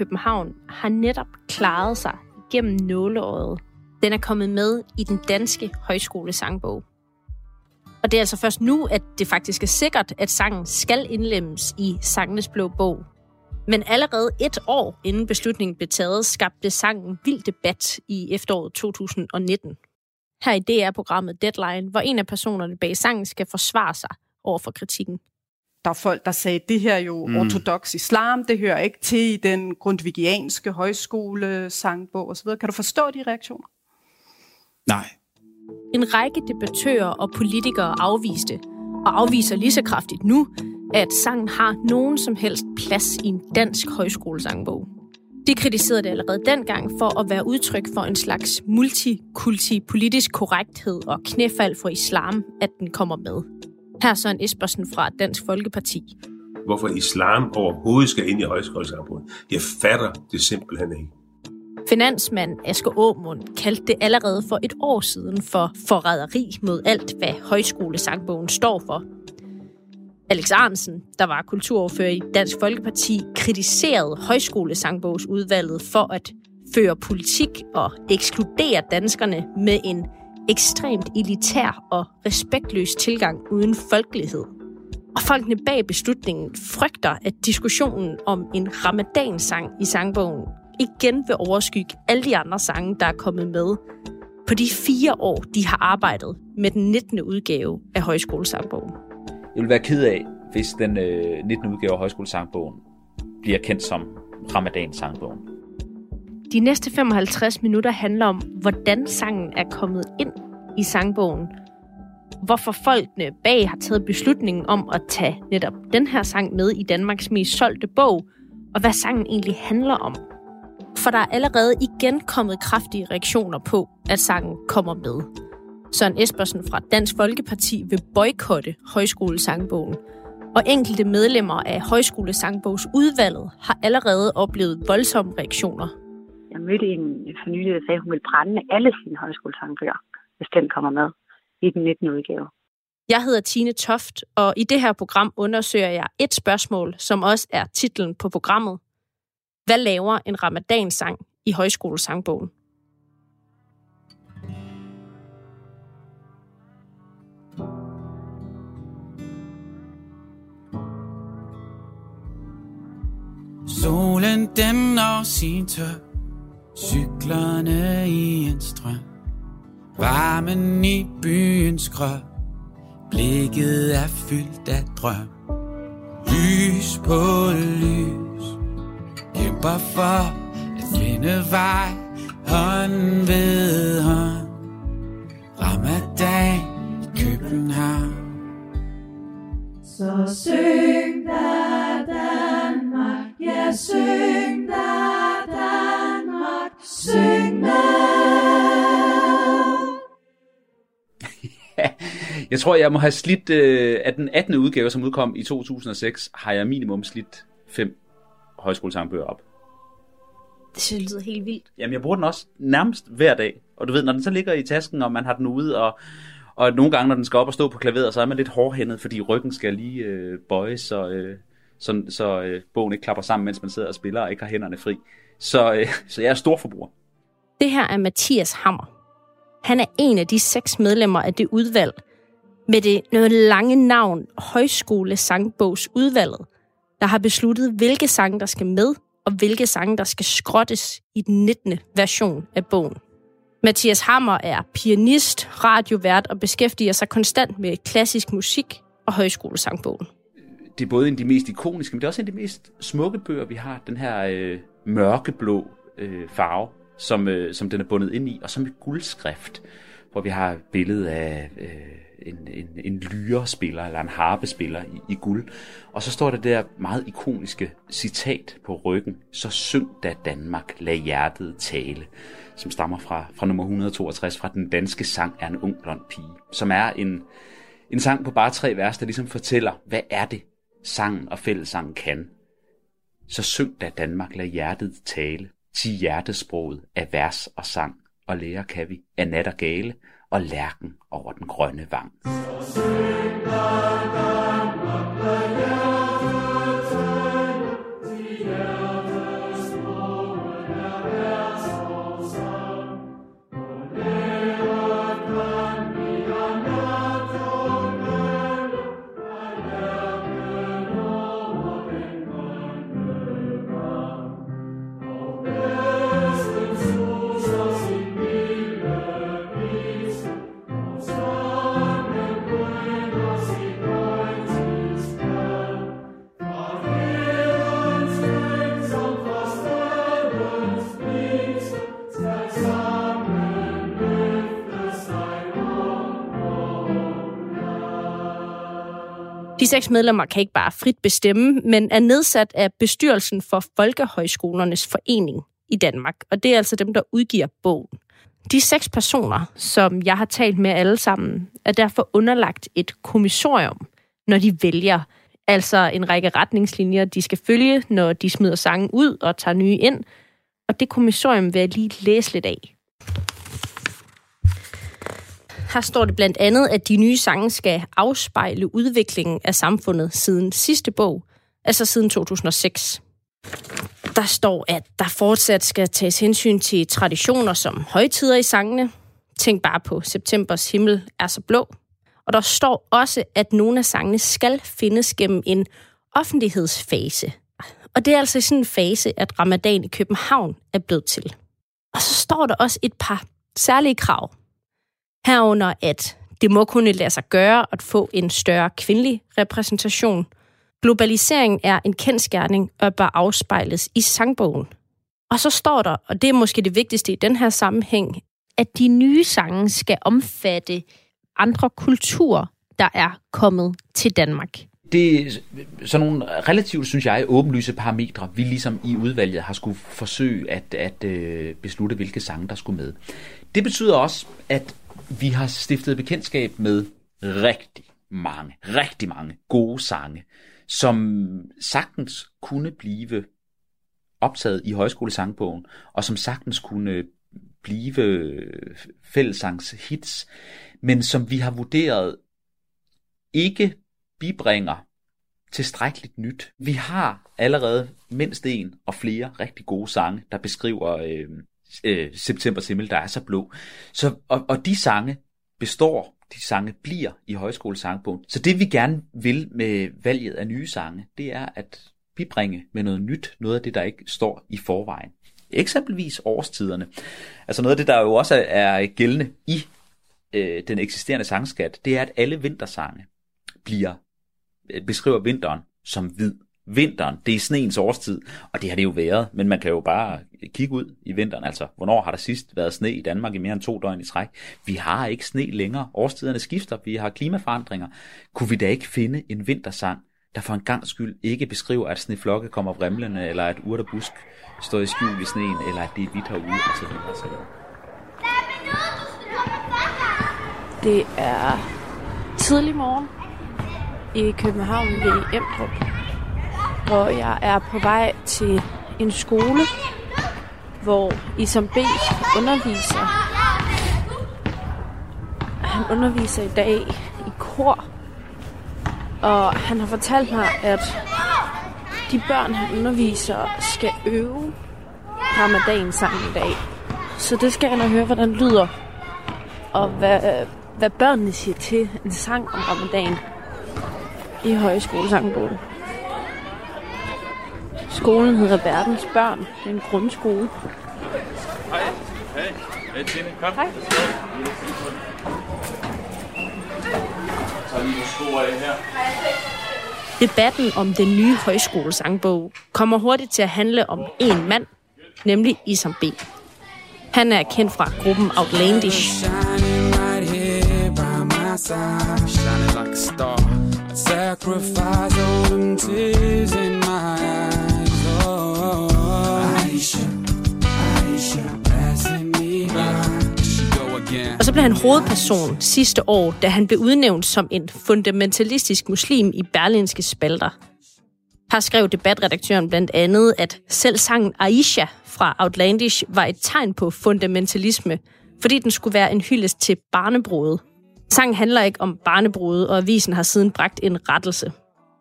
København har netop klaret sig gennem nåleåret. Den er kommet med i den danske højskolesangbog. Og det er altså først nu, at det faktisk er sikkert, at sangen skal indlemmes i Sangenes Blå Bog. Men allerede et år inden beslutningen blev taget, skabte sangen vild debat i efteråret 2019. Her i DR-programmet Deadline, hvor en af personerne bag sangen skal forsvare sig over for kritikken. Der er folk, der sagde, at det her er jo mm. ortodox islam, det hører ikke til i den grundvigianske højskole, sangbog osv. Kan du forstå de reaktioner? Nej. En række debattører og politikere afviste, og afviser lige så kraftigt nu, at sangen har nogen som helst plads i en dansk højskolesangbog. De kritiserede det allerede dengang for at være udtryk for en slags multikulti politisk korrekthed og knæfald for islam, at den kommer med. Her er Søren Espersen fra Dansk Folkeparti. Hvorfor islam overhovedet skal ind i højskolesangbogen, jeg fatter det simpelthen ikke. Finansmand Asger Aamund kaldte det allerede for et år siden for forræderi mod alt, hvad højskolesangbogen står for. Alex Arnsen, der var kulturordfører i Dansk Folkeparti, kritiserede højskolesangbogsudvalget for at føre politik og ekskludere danskerne med en ekstremt elitær og respektløs tilgang uden folkelighed. Og folkene bag beslutningen frygter, at diskussionen om en ramadansang i sangbogen igen vil overskygge alle de andre sange, der er kommet med på de fire år, de har arbejdet med den 19. udgave af Højskolesangbogen. Jeg vil være ked af, hvis den øh, 19. udgave af Højskolesangbogen bliver kendt som Ramadan-sangbogen. De næste 55 minutter handler om, hvordan sangen er kommet ind i sangbogen. Hvorfor folkene bag har taget beslutningen om at tage netop den her sang med i Danmarks mest solgte bog, og hvad sangen egentlig handler om. For der er allerede igen kommet kraftige reaktioner på, at sangen kommer med. Søren Espersen fra Dansk Folkeparti vil boykotte højskolesangbogen, og enkelte medlemmer af højskolesangbogsudvalget har allerede oplevet voldsomme reaktioner. Jeg mødte en for nylig, der sagde, at hun vil brænde alle sine højskolesangbøger, hvis den kommer med i den 19. udgave. Jeg hedder Tine Toft, og i det her program undersøger jeg et spørgsmål, som også er titlen på programmet. Hvad laver en ramadansang i højskolesangbogen? Solen den når sin tør Cyklerne i en strøm. Varmen i byens krop. Blikket er fyldt af drøm. Lys på lys. Kæmper for at finde vej Hånden ved Jeg tror, jeg må have slidt øh, af den 18. udgave, som udkom i 2006, har jeg minimum slidt fem højskolesangbøger op. Det synes lyder helt vildt. Jamen, jeg bruger den også nærmest hver dag. Og du ved, når den så ligger i tasken, og man har den ude, og, og nogle gange, når den skal op og stå på klaveret, så er man lidt hårdhændet, fordi ryggen skal lige øh, bøjes, så, øh, så, så øh, bogen ikke klapper sammen, mens man sidder og spiller og ikke har hænderne fri. Så, øh, så jeg er stor forbruger. Det her er Mathias Hammer. Han er en af de seks medlemmer af det udvalg med det noget lange navn Højskole Sangbogsudvalget, der har besluttet, hvilke sange, der skal med, og hvilke sange, der skal skrottes i den 19. version af bogen. Mathias Hammer er pianist, radiovært og beskæftiger sig konstant med klassisk musik og højskolesangbogen. Det er både en af de mest ikoniske, men det er også en af de mest smukke bøger, vi har. Den her øh, mørkeblå øh, farve, som, øh, som den er bundet ind i, og som et guldskrift, hvor vi har billedet af øh, en, en, en lyrespiller eller en harpespiller i, i guld. Og så står der der meget ikoniske citat på ryggen, så syng da Danmark, lad hjertet tale, som stammer fra, fra nummer 162 fra Den danske sang er en ung blond pige, som er en, en sang på bare tre vers, der ligesom fortæller, hvad er det, sangen og fællessangen kan. Så syng da Danmark, lad hjertet tale, til hjertesproget af vers og sang, og lære kan vi af nat og gale, og lærken over den grønne vang. Seks medlemmer kan ikke bare frit bestemme, men er nedsat af bestyrelsen for Folkehøjskolernes Forening i Danmark. Og det er altså dem, der udgiver bogen. De seks personer, som jeg har talt med alle sammen, er derfor underlagt et kommissorium, når de vælger. Altså en række retningslinjer, de skal følge, når de smider sangen ud og tager nye ind. Og det kommissorium vil jeg lige læse lidt af. Her står det blandt andet, at de nye sange skal afspejle udviklingen af samfundet siden sidste bog, altså siden 2006. Der står, at der fortsat skal tages hensyn til traditioner som højtider i sangene. Tænk bare på Septembers himmel er så blå. Og der står også, at nogle af sangene skal findes gennem en offentlighedsfase. Og det er altså i sådan en fase, at ramadan i København er blevet til. Og så står der også et par særlige krav. Herunder, at det må kunne lade sig gøre at få en større kvindelig repræsentation. Globalisering er en kendskærning og bør afspejles i sangbogen. Og så står der, og det er måske det vigtigste i den her sammenhæng, at de nye sange skal omfatte andre kulturer, der er kommet til Danmark. Det er sådan nogle relativt, synes jeg, åbenlyse parametre, vi ligesom i udvalget har skulle forsøge at, at øh, beslutte, hvilke sange, der skulle med. Det betyder også, at vi har stiftet bekendtskab med rigtig mange, rigtig mange gode sange, som sagtens kunne blive optaget i højskolesangbogen, og som sagtens kunne blive fællesangs hits, men som vi har vurderet ikke bibringer tilstrækkeligt nyt. Vi har allerede mindst en og flere rigtig gode sange, der beskriver øh, øh, September Himmel, der er så blå. Så, og, og de sange består, de sange bliver i højskolesangbogen. Så det vi gerne vil med valget af nye sange, det er at bibringe med noget nyt, noget af det, der ikke står i forvejen. Eksempelvis årstiderne. Altså noget af det, der jo også er gældende i øh, den eksisterende sangskat, det er, at alle vintersange bliver øh, beskriver vinteren som hvid. Vinteren, det er sneens årstid, og det har det jo været, men man kan jo bare kigge ud i vinteren. Altså, hvornår har der sidst været sne i Danmark i mere end to døgn i træk? Vi har ikke sne længere. Årstiderne skifter, vi har klimaforandringer. Kunne vi da ikke finde en vintersang, der for en gang skyld ikke beskriver, at sneflokke kommer vrimlende, eller at urt og busk står i skjul i sneen, eller at det er hvidt herude, og så videre, så videre. Det er tidlig morgen i København ved Emdrup, hvor jeg er på vej til en skole, hvor Isam B. underviser. Han underviser i dag i kor, og han har fortalt mig, at de børn, han underviser, skal øve ramadan sammen i dag. Så det skal jeg nok høre, hvordan det lyder, og hvad, hvad børnene siger til en sang om ramadan i højskolesangbogen. Skolen hedder Verdens Børn. Det er en grundskole. Hej. Hej. Hej, Tine. Kom. Hej. tager lige sko af her. Debatten om den nye højskolesangbog kommer hurtigt til at handle om en mand, nemlig Isam B. Han er kendt fra gruppen Outlandish. Shining like a star. I'd sacrifice all them tears in my eyes. Aisha, Aisha. She go again. Og så blev han hovedperson sidste år, da han blev udnævnt som en fundamentalistisk muslim i berlinske spalter. Her skrev debatredaktøren blandt andet, at selv sangen Aisha fra Outlandish var et tegn på fundamentalisme, fordi den skulle være en hyldest til barnebrudet. Sangen handler ikke om barnebrudet, og avisen har siden bragt en rettelse.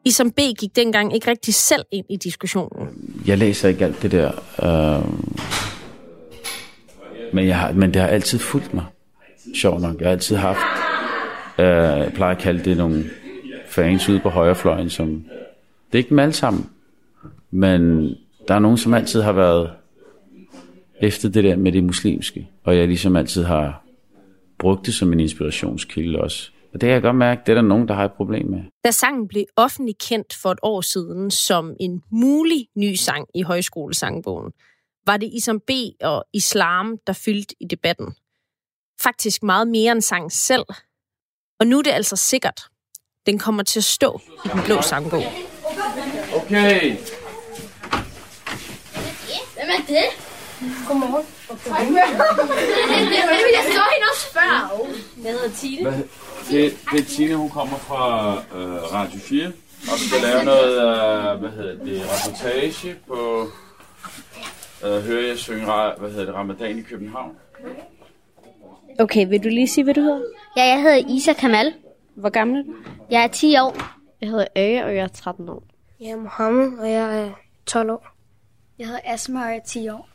Isam B. gik dengang ikke rigtig selv ind i diskussionen. Jeg læser ikke alt det der, øh, men, jeg har, men det har altid fulgt mig. Sjov nok. Jeg har altid haft, øh, jeg plejer at kalde det nogle fans ude på højrefløjen, som, det er ikke dem alle sammen, men der er nogen, som altid har været efter det der med det muslimske, og jeg ligesom altid har brugt det som en inspirationskilde også. Og det kan jeg godt mærke, det er der nogen, der har et problem med. Da sangen blev offentligt kendt for et år siden som en mulig ny sang i højskolesangbogen, var det Isam B. og islam, der fyldte i debatten. Faktisk meget mere end sang selv. Og nu er det altså sikkert. Den kommer til at stå i den blå sangbog. Okay. Hvem er det? Godmorgen. Det vil jeg stå hende og spørge. Jeg hedder Tine. Hvad, det, det er Tine, hun kommer fra øh, Radio 4 og skal lave noget, øh, hvad hedder det, reportage på, øh, hører jeg synge, hvad hedder det, Ramadan i København. Okay, vil du lige sige, hvad du hedder? Ja, jeg hedder Isa Kamal. Hvor gammel er du? Jeg er 10 år. Jeg hedder Age, og jeg er 13 år. Jeg er Mohammed, og jeg er 12 år. Jeg hedder Asma, og jeg er 10 år.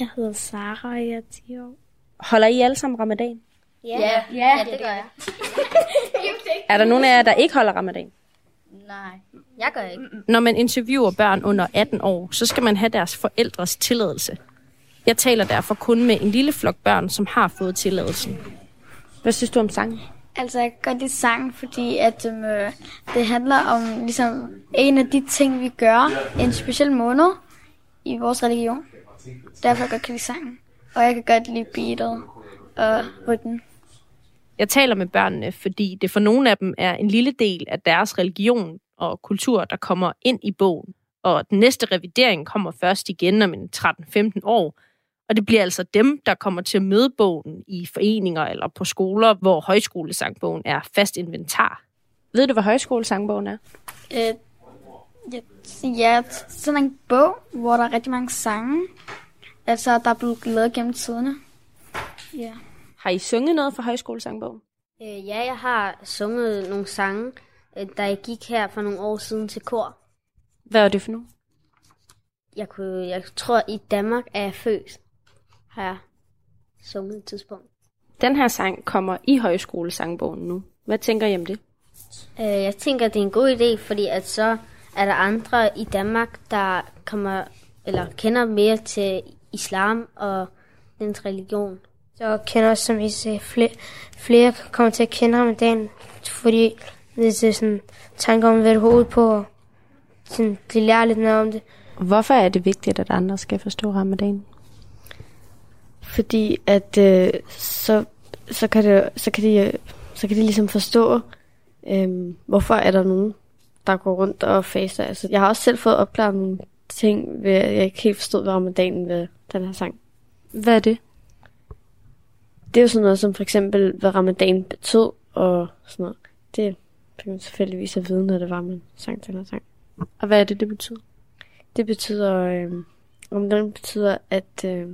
Jeg hedder Sara, og jeg er 10 år. Holder I alle sammen ramadan? Ja, ja, ja det gør jeg. Er der nogen af jer, der ikke holder ramadan? Nej, jeg gør ikke. Når man interviewer børn under 18 år, så skal man have deres forældres tilladelse. Jeg taler derfor kun med en lille flok børn, som har fået tilladelsen. Hvad synes du om sangen? Altså, jeg kan godt lide sangen, fordi at, um, øh, det handler om ligesom, en af de ting, vi gør en speciel måned i vores religion. Derfor kan lide sangen. Og jeg kan godt lide beatet og rytmen. Jeg taler med børnene, fordi det for nogle af dem er en lille del af deres religion og kultur, der kommer ind i bogen. Og den næste revidering kommer først igen om en 13-15 år. Og det bliver altså dem, der kommer til at møde bogen i foreninger eller på skoler, hvor højskolesangbogen er fast inventar. Ved du, hvad højskolesangbogen er? Øh, ja, ja, sådan en bog, hvor der er rigtig mange sange. Altså, der er blevet lavet gennem tiderne. Ja. Har I sunget noget fra højskolesangbogen? Øh, ja, jeg har sunget nogle sange, øh, da jeg gik her for nogle år siden til kor. Hvad er det for nu? Jeg, kunne, jeg tror, i Danmark er jeg født, har jeg sunget et tidspunkt. Den her sang kommer i højskolesangbogen nu. Hvad tænker I om det? Øh, jeg tænker, det er en god idé, fordi at så er der andre i Danmark, der kommer eller kender mere til islam og dens religion. Så kender også, som I sagde, flere, flere kommer til at kende ham i dagen, fordi det er sådan tanker om, hvad det hovedet på, og sådan, de lærer lidt mere om det. Hvorfor er det vigtigt, at andre skal forstå ramadan? Fordi at øh, så, så, kan det, så, kan de, så kan de ligesom forstå, øh, hvorfor er der nogen, der går rundt og faster. Altså, jeg har også selv fået opklaret nogle ting, ved, jeg ikke helt forstod, hvad ramadanen ved den her sang. Hvad er det? Det er jo sådan noget som for eksempel, hvad ramadan betød, og sådan noget. Det fik man selvfølgelig at vide, når det var, man sang den her sang. Og hvad er det, det betyder? Det betyder, øh, ramadan betyder, at øh,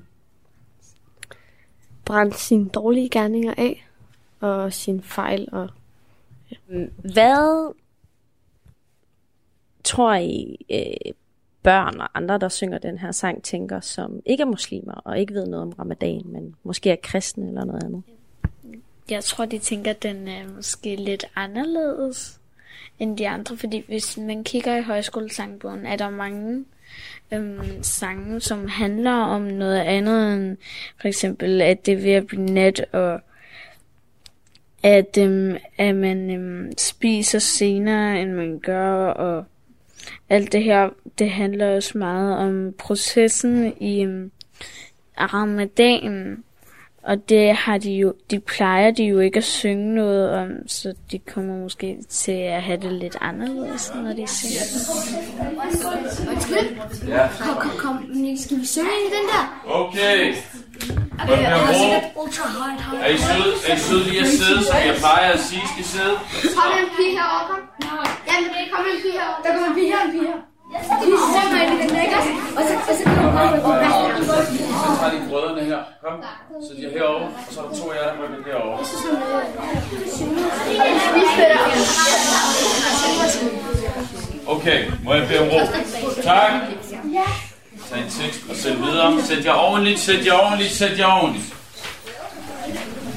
brænde sine dårlige gerninger af, og sine fejl. Og, ja. Hvad tror I, øh, børn og andre, der synger den her sang, tænker, som ikke er muslimer og ikke ved noget om ramadan, men måske er kristne eller noget andet? Jeg tror, de tænker, at den er måske lidt anderledes end de andre, fordi hvis man kigger i højskolesangbogen, er der mange øhm, sange, som handler om noget andet end for eksempel, at det er ved at blive nat, og at, øhm, at man øhm, spiser senere, end man gør, og alt det her, det handler også meget om processen i um, ramadanen. Og det har de jo, de plejer de jo ikke at synge noget om, så de kommer måske til at have det lidt anderledes, når de synger. Undskyld? Ja. Kom, kom, kom. Skal vi synge i den der? Okay. Er det ultra hard, hard? Er I søde, er I søde lige at sidde, som jeg plejer at sige, skal sidde? Kom en pige herovre, kom. Jamen, kom en pige herovre. Der kommer en pige her, en pige her. Vi synger i den, ikke også? Og så, og så kommer vi på Så tager de brødrene her. Kom. Så de er herovre, og så er der to af jer, der rykker derovre. Okay, må jeg bede om ro? Tak. Tag en tekst og send videre. Sæt jer ordentligt, sæt jer ordentligt, sæt jer ordentligt.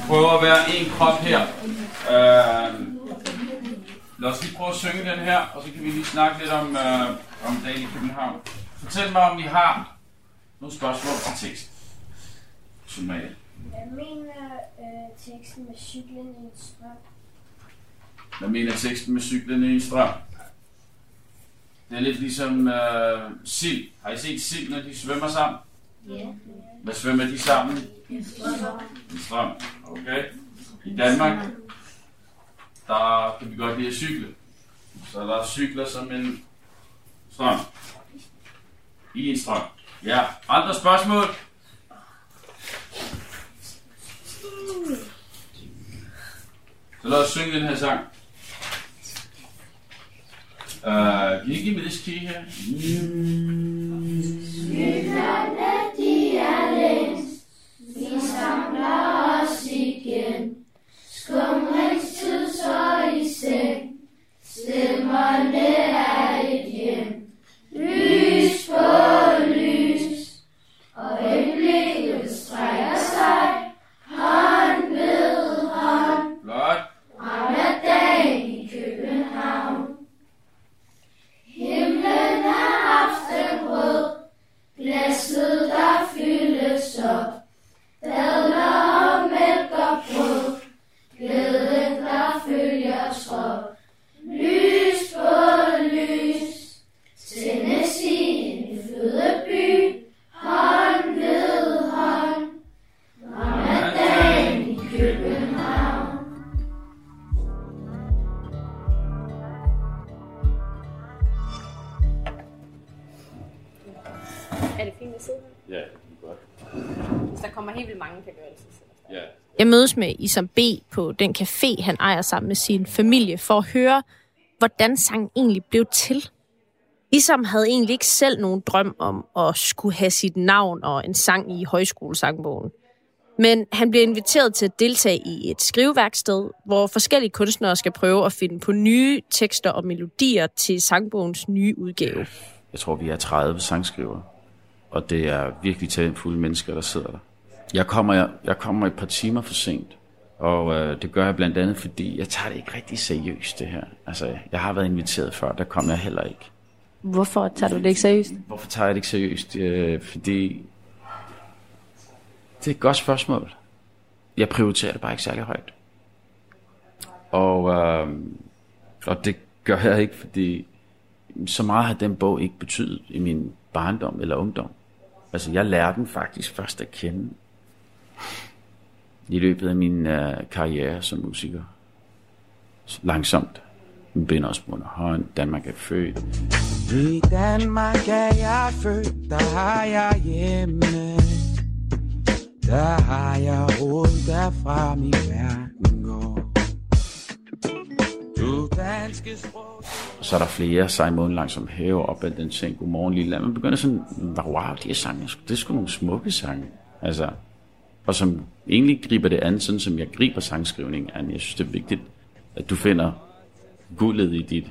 Prøv at være en krop her. Øh, lad os lige prøve at synge den her, og så kan vi lige snakke lidt om, øh, om dagen i København. Fortæl mig, om I har nogle spørgsmål til teksten. Somalia. Jeg mener øh, teksten med cyklen i en strøm. Hvad mener teksten med cyklen i en strøm? Det er lidt ligesom øh, sild. Har I set sild, når de svømmer sammen? Ja. Hvad svømmer de sammen? En strøm. En strøm. Okay. I Danmark? der kan vi godt lide at cykle. Så der cykler som en strøm. I en strøm. Ja, andre spørgsmål? Så lad os synge den her sang. Uh, can you give mig this key her? Cyklerne, de er længst. Vi samler os igen. Skumringstid så i seng. Stemmerne er et hjem. Lys Jeg mødes med Isam B. på den café, han ejer sammen med sin familie, for at høre, hvordan sangen egentlig blev til. Isam havde egentlig ikke selv nogen drøm om at skulle have sit navn og en sang i højskolesangbogen. Men han bliver inviteret til at deltage i et skriveværksted, hvor forskellige kunstnere skal prøve at finde på nye tekster og melodier til sangbogens nye udgave. Jeg tror, vi er 30 sangskrivere, og det er virkelig talentfulde mennesker, der sidder der. Jeg kommer, jeg, jeg kommer et par timer for sent, og øh, det gør jeg blandt andet, fordi jeg tager det ikke rigtig seriøst, det her. Altså, jeg har været inviteret før, der kom jeg heller ikke. Hvorfor tager du det ikke seriøst? Hvorfor tager jeg det ikke seriøst? Øh, fordi det er et godt spørgsmål. Jeg prioriterer det bare ikke særlig højt. Og, øh, og det gør jeg ikke, fordi så meget har den bog ikke betydet i min barndom eller ungdom. Altså, jeg lærte den faktisk først at kende i løbet af min øh, karriere som musiker. Så langsomt. Med Bindersbrund og hånd. Danmark er født. I Danmark er jeg født, der har jeg hjemme. Der har jeg råd derfra min verden går. Du danske sprog. Og så er der flere Simon langsom hæve op ad den ting. Godmorgen lille land. Man begynder sådan, wow, de her sange, det er sgu nogle smukke sange. Altså, og som egentlig griber det an, sådan som jeg griber sangskrivning an. Jeg synes, det er vigtigt, at du finder guldet i dit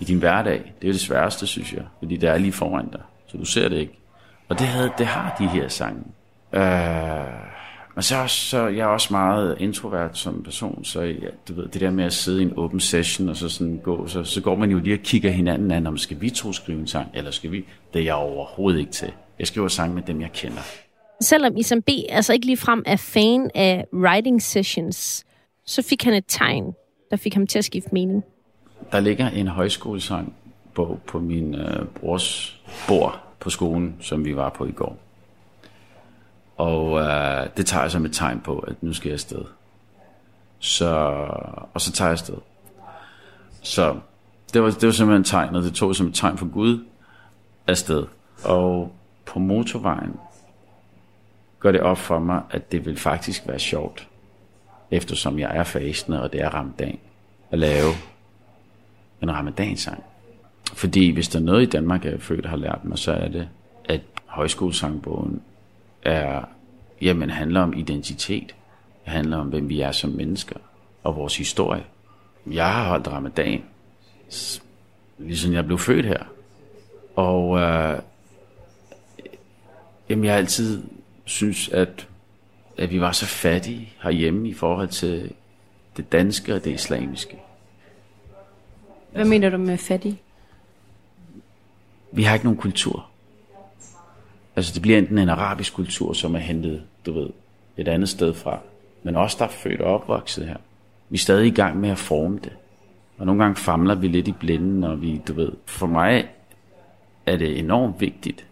i din hverdag. Det er det sværeste, synes jeg, fordi det er lige foran dig, så du ser det ikke. Og det, havde, det har de her sange. Øh, men så, så jeg er også meget introvert som person, så ja, du ved, det der med at sidde i en åben session, og så, sådan gå, så, så går man jo lige og kigger hinanden an, om skal vi to skrive en sang, eller skal vi? Det er jeg overhovedet ikke til. Jeg skriver sang med dem, jeg kender. Selvom Isam B. altså ikke ligefrem er fan af writing sessions, så fik han et tegn, der fik ham til at skifte mening. Der ligger en højskolesang på, på min øh, brors bord på skolen, som vi var på i går. Og øh, det tager jeg som et tegn på, at nu skal jeg afsted. Så, og så tager jeg afsted. Så det var, det var simpelthen tegnet. Det tog jeg som et tegn for Gud afsted. Og på motorvejen går det op for mig, at det vil faktisk være sjovt, eftersom jeg er fastende, og det er ramadan, at lave en ramadansang. Fordi hvis der er noget i Danmark, jeg er født har lært mig, så er det, at højskolesangbogen er, jamen, handler om identitet. Det handler om, hvem vi er som mennesker og vores historie. Jeg har holdt ramadan, ligesom jeg blev født her. Og øh, jamen, jeg har altid synes, at, at vi var så fattige herhjemme i forhold til det danske og det islamiske. Hvad mener du med fattig? vi har ikke nogen kultur. Altså det bliver enten en arabisk kultur, som er hentet, du ved, et andet sted fra. Men også der er født og opvokset her. Vi er stadig i gang med at forme det. Og nogle gange famler vi lidt i blinden, og vi, du ved, for mig er det enormt vigtigt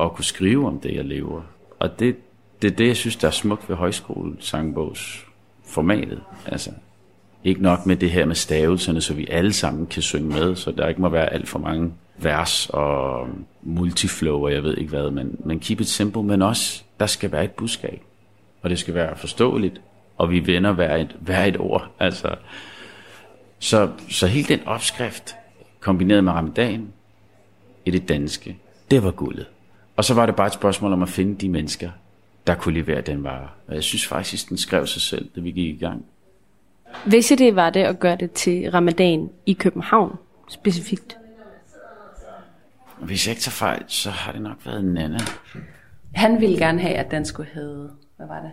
at kunne skrive om det, jeg lever. Og det, det er det, jeg synes, der er smukt ved højskolesangbogs formatet. Altså, Ikke nok med det her med stavelserne, så vi alle sammen kan synge med, så der ikke må være alt for mange vers og multiflow, og jeg ved ikke hvad, men, men keep it simple, men også, der skal være et budskab, og det skal være forståeligt, og vi vender hver et, hver et ord. Altså, så, så hele den opskrift, kombineret med ramadan, i det danske, det var guldet. Og så var det bare et spørgsmål om at finde de mennesker, der kunne levere den vare. Og jeg synes faktisk, den skrev sig selv, da vi gik i gang. Hvis det var det at gøre det til ramadan i København specifikt? Hvis jeg ikke tager fejl, så har det nok været Nana. Han ville gerne have, at den skulle hedde, hvad var det?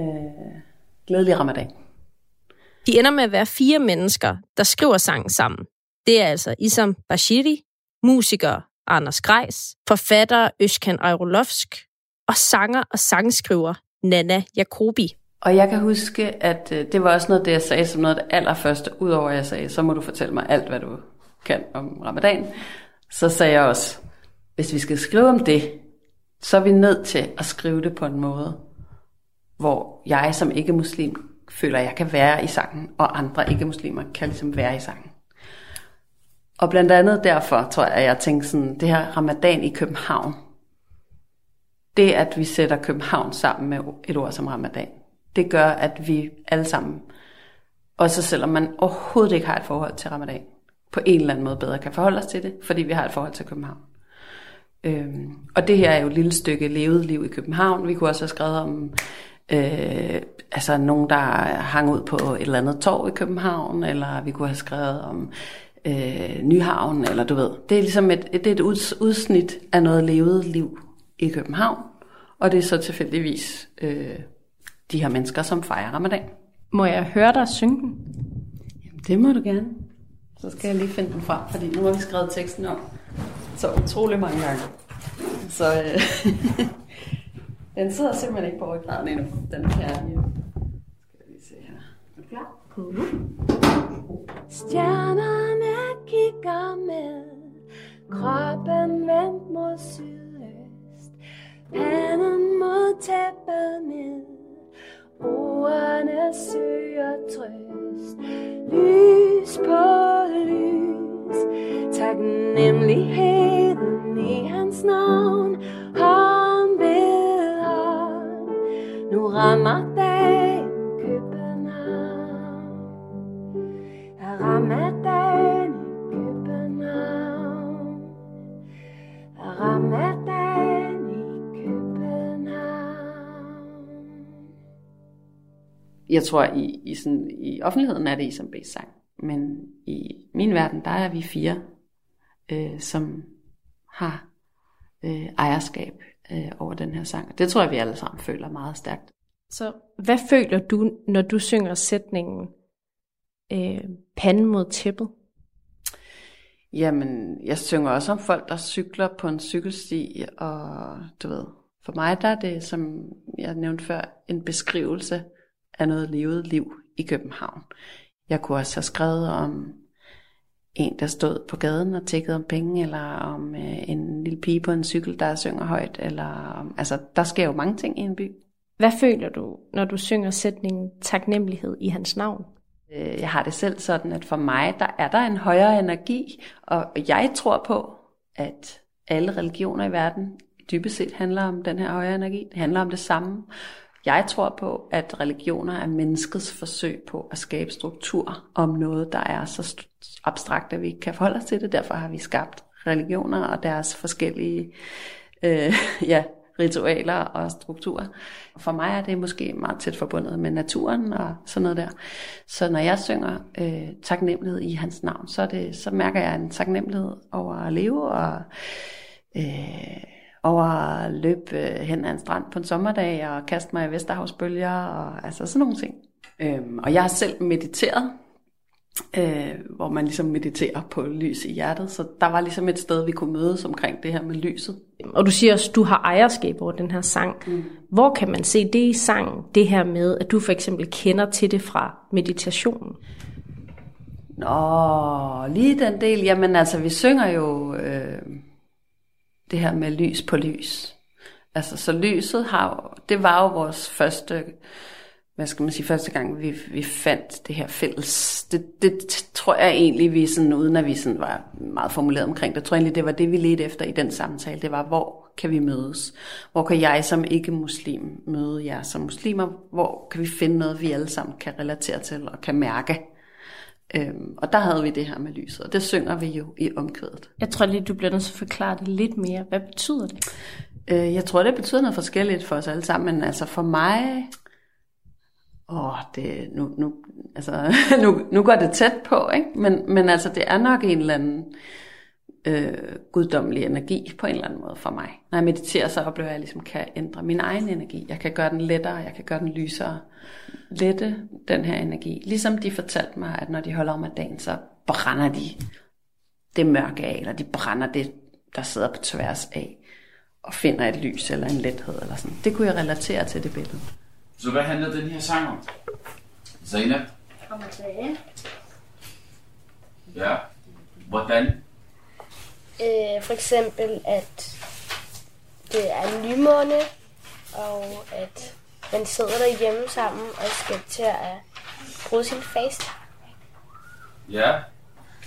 Øh, glædelig ramadan. De ender med at være fire mennesker, der skriver sangen sammen. Det er altså Isam Bashiri, musiker Anders Grejs, forfatter Øskan Ejrolovsk og sanger og sangskriver Nana Jacobi. Og jeg kan huske, at øh, det var også noget, det jeg sagde som noget af det allerførste, udover at jeg sagde, så må du fortælle mig alt, hvad du kan om ramadan. Så sagde jeg også, hvis vi skal skrive om det, så er vi nødt til at skrive det på en måde, hvor jeg som ikke-muslim føler, at jeg kan være i sangen, og andre ikke-muslimer kan ligesom være i sangen. Og blandt andet derfor tror jeg, at jeg tænkte sådan, det her ramadan i København, det at vi sætter København sammen med et ord som ramadan, det gør, at vi alle sammen, også selvom man overhovedet ikke har et forhold til ramadan, på en eller anden måde bedre kan forholde os til det, fordi vi har et forhold til København. Øhm, og det her er jo et lille stykke levet liv i København. Vi kunne også have skrevet om øh, altså nogen, der hang ud på et eller andet torv i København, eller vi kunne have skrevet om øh, Nyhavn, eller du ved. Det er ligesom et, et, et udsnit af noget levet liv i København, og det er så tilfældigvis øh, de her mennesker, som fejrer ramadan. Må jeg høre dig synge den? Jamen, det må du gerne. Så skal jeg lige finde den frem, fordi nu har vi skrevet teksten om så utrolig mange gange. Så øh, den sidder simpelthen ikke på ryggraden endnu. Den er færdig. Skal vi se her. Er du klar? Stjernerne kigger med, kroppen vendt mod sydøst, panden mod tæppet ned, ordene søger trøst, lys på lys, taknemmeligheden i hans navn, hånd ved hånd, nu rammer dagen Ramadan i København. Ramadan i København. Jeg tror, i, i, sådan, i offentligheden er det Isam B's sang. Men i min verden, der er vi fire, øh, som har øh, ejerskab øh, over den her sang. Det tror jeg, vi alle sammen føler meget stærkt. Så hvad føler du, når du synger sætningen øh, panden mod tæppet? Jamen, jeg synger også om folk, der cykler på en cykelsti, og du ved, for mig der er det, som jeg nævnte før, en beskrivelse af noget levet liv i København. Jeg kunne også have skrevet om en, der stod på gaden og tækkede om penge, eller om øh, en lille pige på en cykel, der synger højt, eller altså, der sker jo mange ting i en by. Hvad føler du, når du synger sætningen taknemmelighed i hans navn? Øh, Jeg har det selv sådan, at for mig, der er der en højere energi, og jeg tror på, at alle religioner i verden dybest set handler om den her højere energi. Det handler om det samme. Jeg tror på, at religioner er menneskets forsøg på at skabe struktur om noget, der er så abstrakt, at vi ikke kan forholde os til det. Derfor har vi skabt religioner og deres forskellige øh, ja, ritualer og strukturer. For mig er det måske meget tæt forbundet med naturen og sådan noget der. Så når jeg synger øh, taknemmelighed i hans navn, så, er det, så mærker jeg en taknemmelighed over at leve og øh, over at løbe øh, hen ad en strand på en sommerdag og kaste mig i Vesterhavsbølger og altså sådan nogle ting. Øhm, og jeg har selv mediteret, øh, hvor man ligesom mediterer på lys i hjertet, så der var ligesom et sted, vi kunne mødes omkring det her med lyset. Og du siger også, du har ejerskab over den her sang. Mm. Hvor kan man se det i sangen, det her med, at du for eksempel kender til det fra meditationen? Nå, lige den del, jamen altså, vi synger jo øh, det her med lys på lys. Altså, så lyset har jo, det var jo vores første hvad skal man sige, første gang vi, vi fandt det her fælles, det, det tror jeg egentlig, vi sådan, uden at vi sådan var meget formuleret omkring det, tror jeg egentlig, det var det, vi ledte efter i den samtale, det var, hvor kan vi mødes? Hvor kan jeg som ikke-muslim møde jer som muslimer? Hvor kan vi finde noget, vi alle sammen kan relatere til og kan mærke? Øhm, og der havde vi det her med lyset, og det synger vi jo i omkvædet. Jeg tror lige, du bliver nødt til at forklare det lidt mere. Hvad betyder det? Øh, jeg tror, det betyder noget forskelligt for os alle sammen, men altså for mig, åh, det, nu, nu, altså, nu, nu går det tæt på, ikke? Men, men altså, det er nok en eller anden øh, guddommelig energi på en eller anden måde for mig. Når jeg mediterer, så oplever jeg, at jeg ligesom kan ændre min egen energi. Jeg kan gøre den lettere, jeg kan gøre den lysere. Lette den her energi. Ligesom de fortalte mig, at når de holder om dagen, så brænder de det mørke af, eller de brænder det, der sidder på tværs af, og finder et lys eller en lethed eller sådan. Det kunne jeg relatere til det billede. Så hvad handler den her sang om? Zainab? Kommer tilbage. Ja. Hvordan? Øh, for eksempel, at det er en nymåne, og at man sidder derhjemme sammen og skal til at bruge sin face. Ja.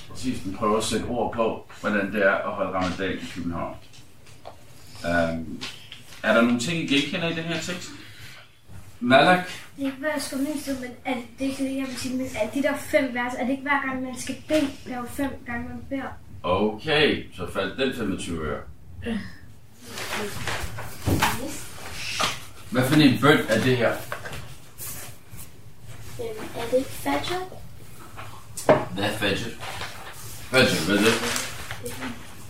Præcis, den prøver at sætte ord på, hvordan det er at holde ramadan i København. Um, er der nogle ting, I genkender i den her tekst? Malak? Det er ikke, hvad jeg skal mindst, men er det, det er ikke det, jeg vil sige, men er de der fem vers, er det ikke hver gang, man skal bede, der er jo fem gange, man beder? Okay, så faldt den 25 øre. Hvad for en bøn er det her? Er det ikke Fajr? Hvad er fajr? Fajr, hvad er det?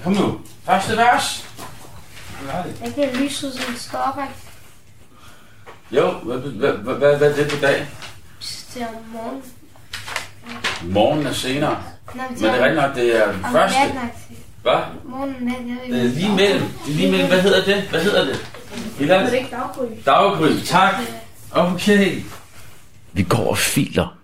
Kom nu, første vers. Hvad er det? Er det lyset, som står op, ikke? Jo, hvad, hvad, hvad, hvad, hvad er det på dag? Det er om morgenen. Morgen er senere. Nej, Men det er rigtigt nok, det er den første. Hvad? Ved Det er lige mellem. Det er lige mellem. Hvad hedder det? Hvad hedder det? Er det ikke daggry? Daggry, tak. Okay. Vi går og filer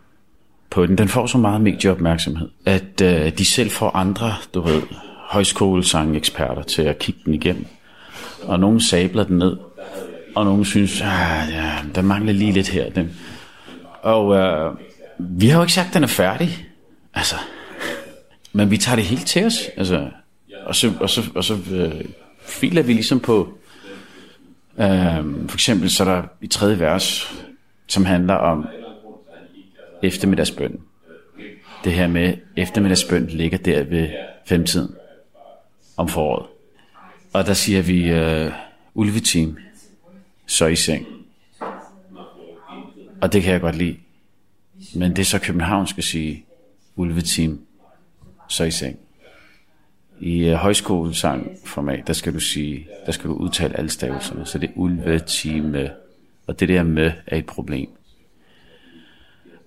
på den. Den får så meget medieopmærksomhed, at øh, de selv får andre, du ved, højskolesang-eksperter til at kigge den igennem. Og nogen sabler den ned, og nogen synes, ah, ja, der mangler lige lidt her. Dem. Og øh, vi har jo ikke sagt, at den er færdig. Altså, men vi tager det helt til os. Altså, og så, og så, og så øh, filer vi ligesom på, øh, for eksempel så er der i tredje vers, som handler om eftermiddagsbøn. Det her med eftermiddagsbøn ligger der ved femtiden om foråret. Og der siger vi øh, ulveteam, så i seng. Og det kan jeg godt lide. Men det er så København skal sige ulveteam, så i seng. I øh, højskolesang format, der skal du sige, der skal du udtale alle stavelserne, så det er ulvetime, og det der med er et problem.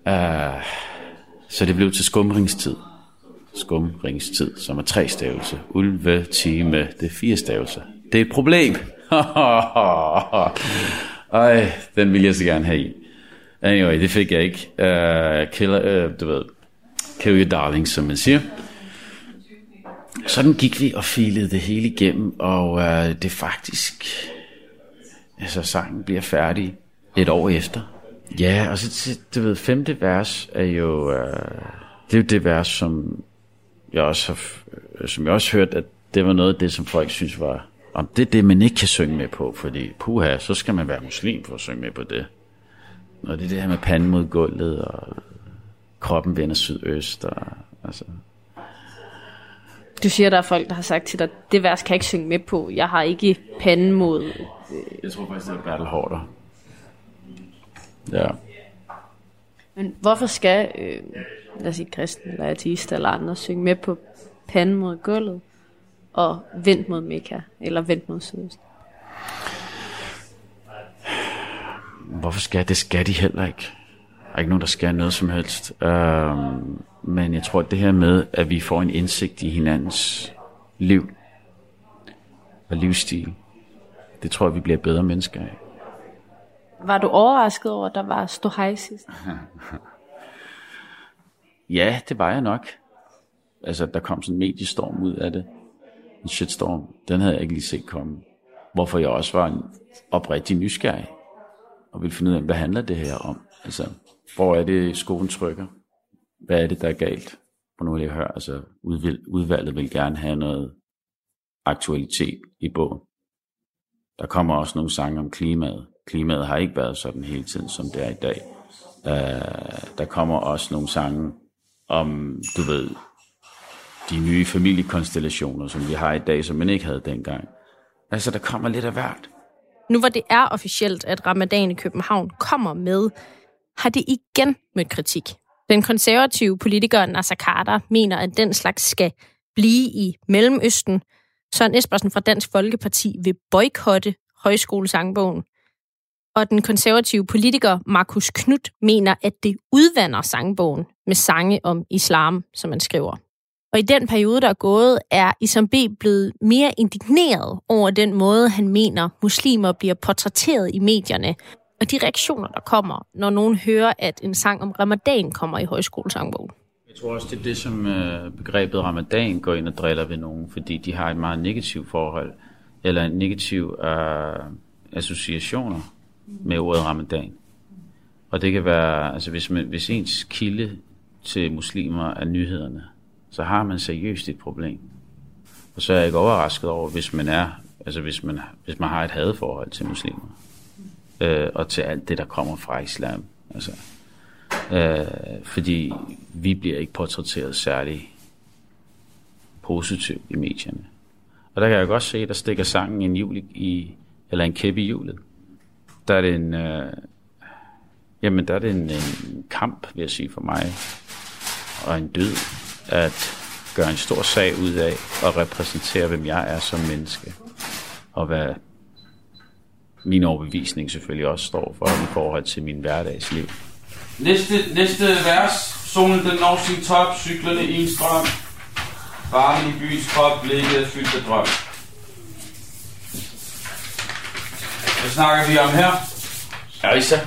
Uh, så det blev til skumringstid. Skumringstid, som er tre stavelser. Ulvetime, det er fire stavelser. Det er et problem. Ej, den vil jeg så gerne have i. Anyway, det fik jeg ikke. Uh, killer, uh, du ved, kill your darling, som man siger. Sådan gik vi og filede det hele igennem, og uh, det er faktisk... Altså, sangen bliver færdig et år efter. Ja, og så, du ved, femte vers er jo... Uh, det er jo det vers, som jeg også har, som jeg også hørt, at det var noget af det, som folk synes var... Om det er det, man ikke kan synge med på, fordi puha, så skal man være muslim for at synge med på det. Og det er det her med panden mod gulvet, og kroppen vender sydøst, og altså... Du siger, der er folk, der har sagt til dig, det vers kan jeg ikke synge med på. Jeg har ikke panden mod... Øh, Jeg tror faktisk, det er Bertel Hårder. Ja. Men hvorfor skal, øh, lad os sige, kristen eller ateist eller andre synge med på panden mod gulvet og vendt mod Mekka eller vendt mod sydøst? Hvorfor skal det? skal de heller ikke. Der er ikke nogen, der skal noget som helst. Øhm, men jeg tror, at det her med, at vi får en indsigt i hinandens liv og livsstil, det tror jeg, vi bliver bedre mennesker af. Var du overrasket over, at der var ståhej sidst? Ja, det var jeg nok. Altså, der kom sådan en mediestorm ud af det. En shitstorm. Den havde jeg ikke lige set komme. Hvorfor jeg også var en oprigtig nysgerrig. og vil finde ud af, hvad handler det her om? Altså, hvor er det, skoen trykker? Hvad er det, der er galt? Og nu vil jeg høre, altså udvalget vil gerne have noget aktualitet i bogen. Der kommer også nogle sange om klimaet. Klimaet har ikke været sådan hele tiden, som det er i dag. Uh, der kommer også nogle sange om, du ved, de nye familiekonstellationer, som vi har i dag, som man ikke havde dengang. Altså, der kommer lidt af hvert. Nu hvor det er officielt, at Ramadan i København kommer med, har det igen mødt kritik. Den konservative politiker Nasser Carter mener, at den slags skal blive i Mellemøsten. Søren Espersen fra Dansk Folkeparti vil boykotte højskolesangbogen. Og den konservative politiker Markus Knudt mener, at det udvander sangbogen med sange om islam, som man skriver. Og i den periode, der er gået, er Isam B. blevet mere indigneret over den måde, han mener, muslimer bliver portrætteret i medierne, og de reaktioner, der kommer, når nogen hører, at en sang om ramadan kommer i højskolesangbogen. Jeg tror også, det er det, som øh, begrebet ramadan går ind og driller ved nogen, fordi de har et meget negativt forhold, eller en negativ uh, associationer med ordet ramadan. Og det kan være, altså hvis, man, hvis ens kilde til muslimer er nyhederne, så har man seriøst et problem. Og så er jeg ikke overrasket over, hvis man er, altså hvis man, hvis man har et hadforhold til muslimer. Øh, og til alt det, der kommer fra islam. Altså, øh, fordi vi bliver ikke portrætteret særlig positivt i medierne. Og der kan jeg godt se, at der stikker sangen en jul i, eller en kæppe i hjulet. Der er det en, øh, jamen der er det en, en kamp, vil jeg sige for mig, og en død, at gøre en stor sag ud af at repræsentere, hvem jeg er som menneske. Og hvad min overbevisning selvfølgelig også står for i forhold til min hverdagsliv. Næste, næste vers. Solen den når sin top, cyklerne i en strøm. Varmen i byens krop, blikket er fyldt af drøm. Hvad snakker vi om her? Arisa?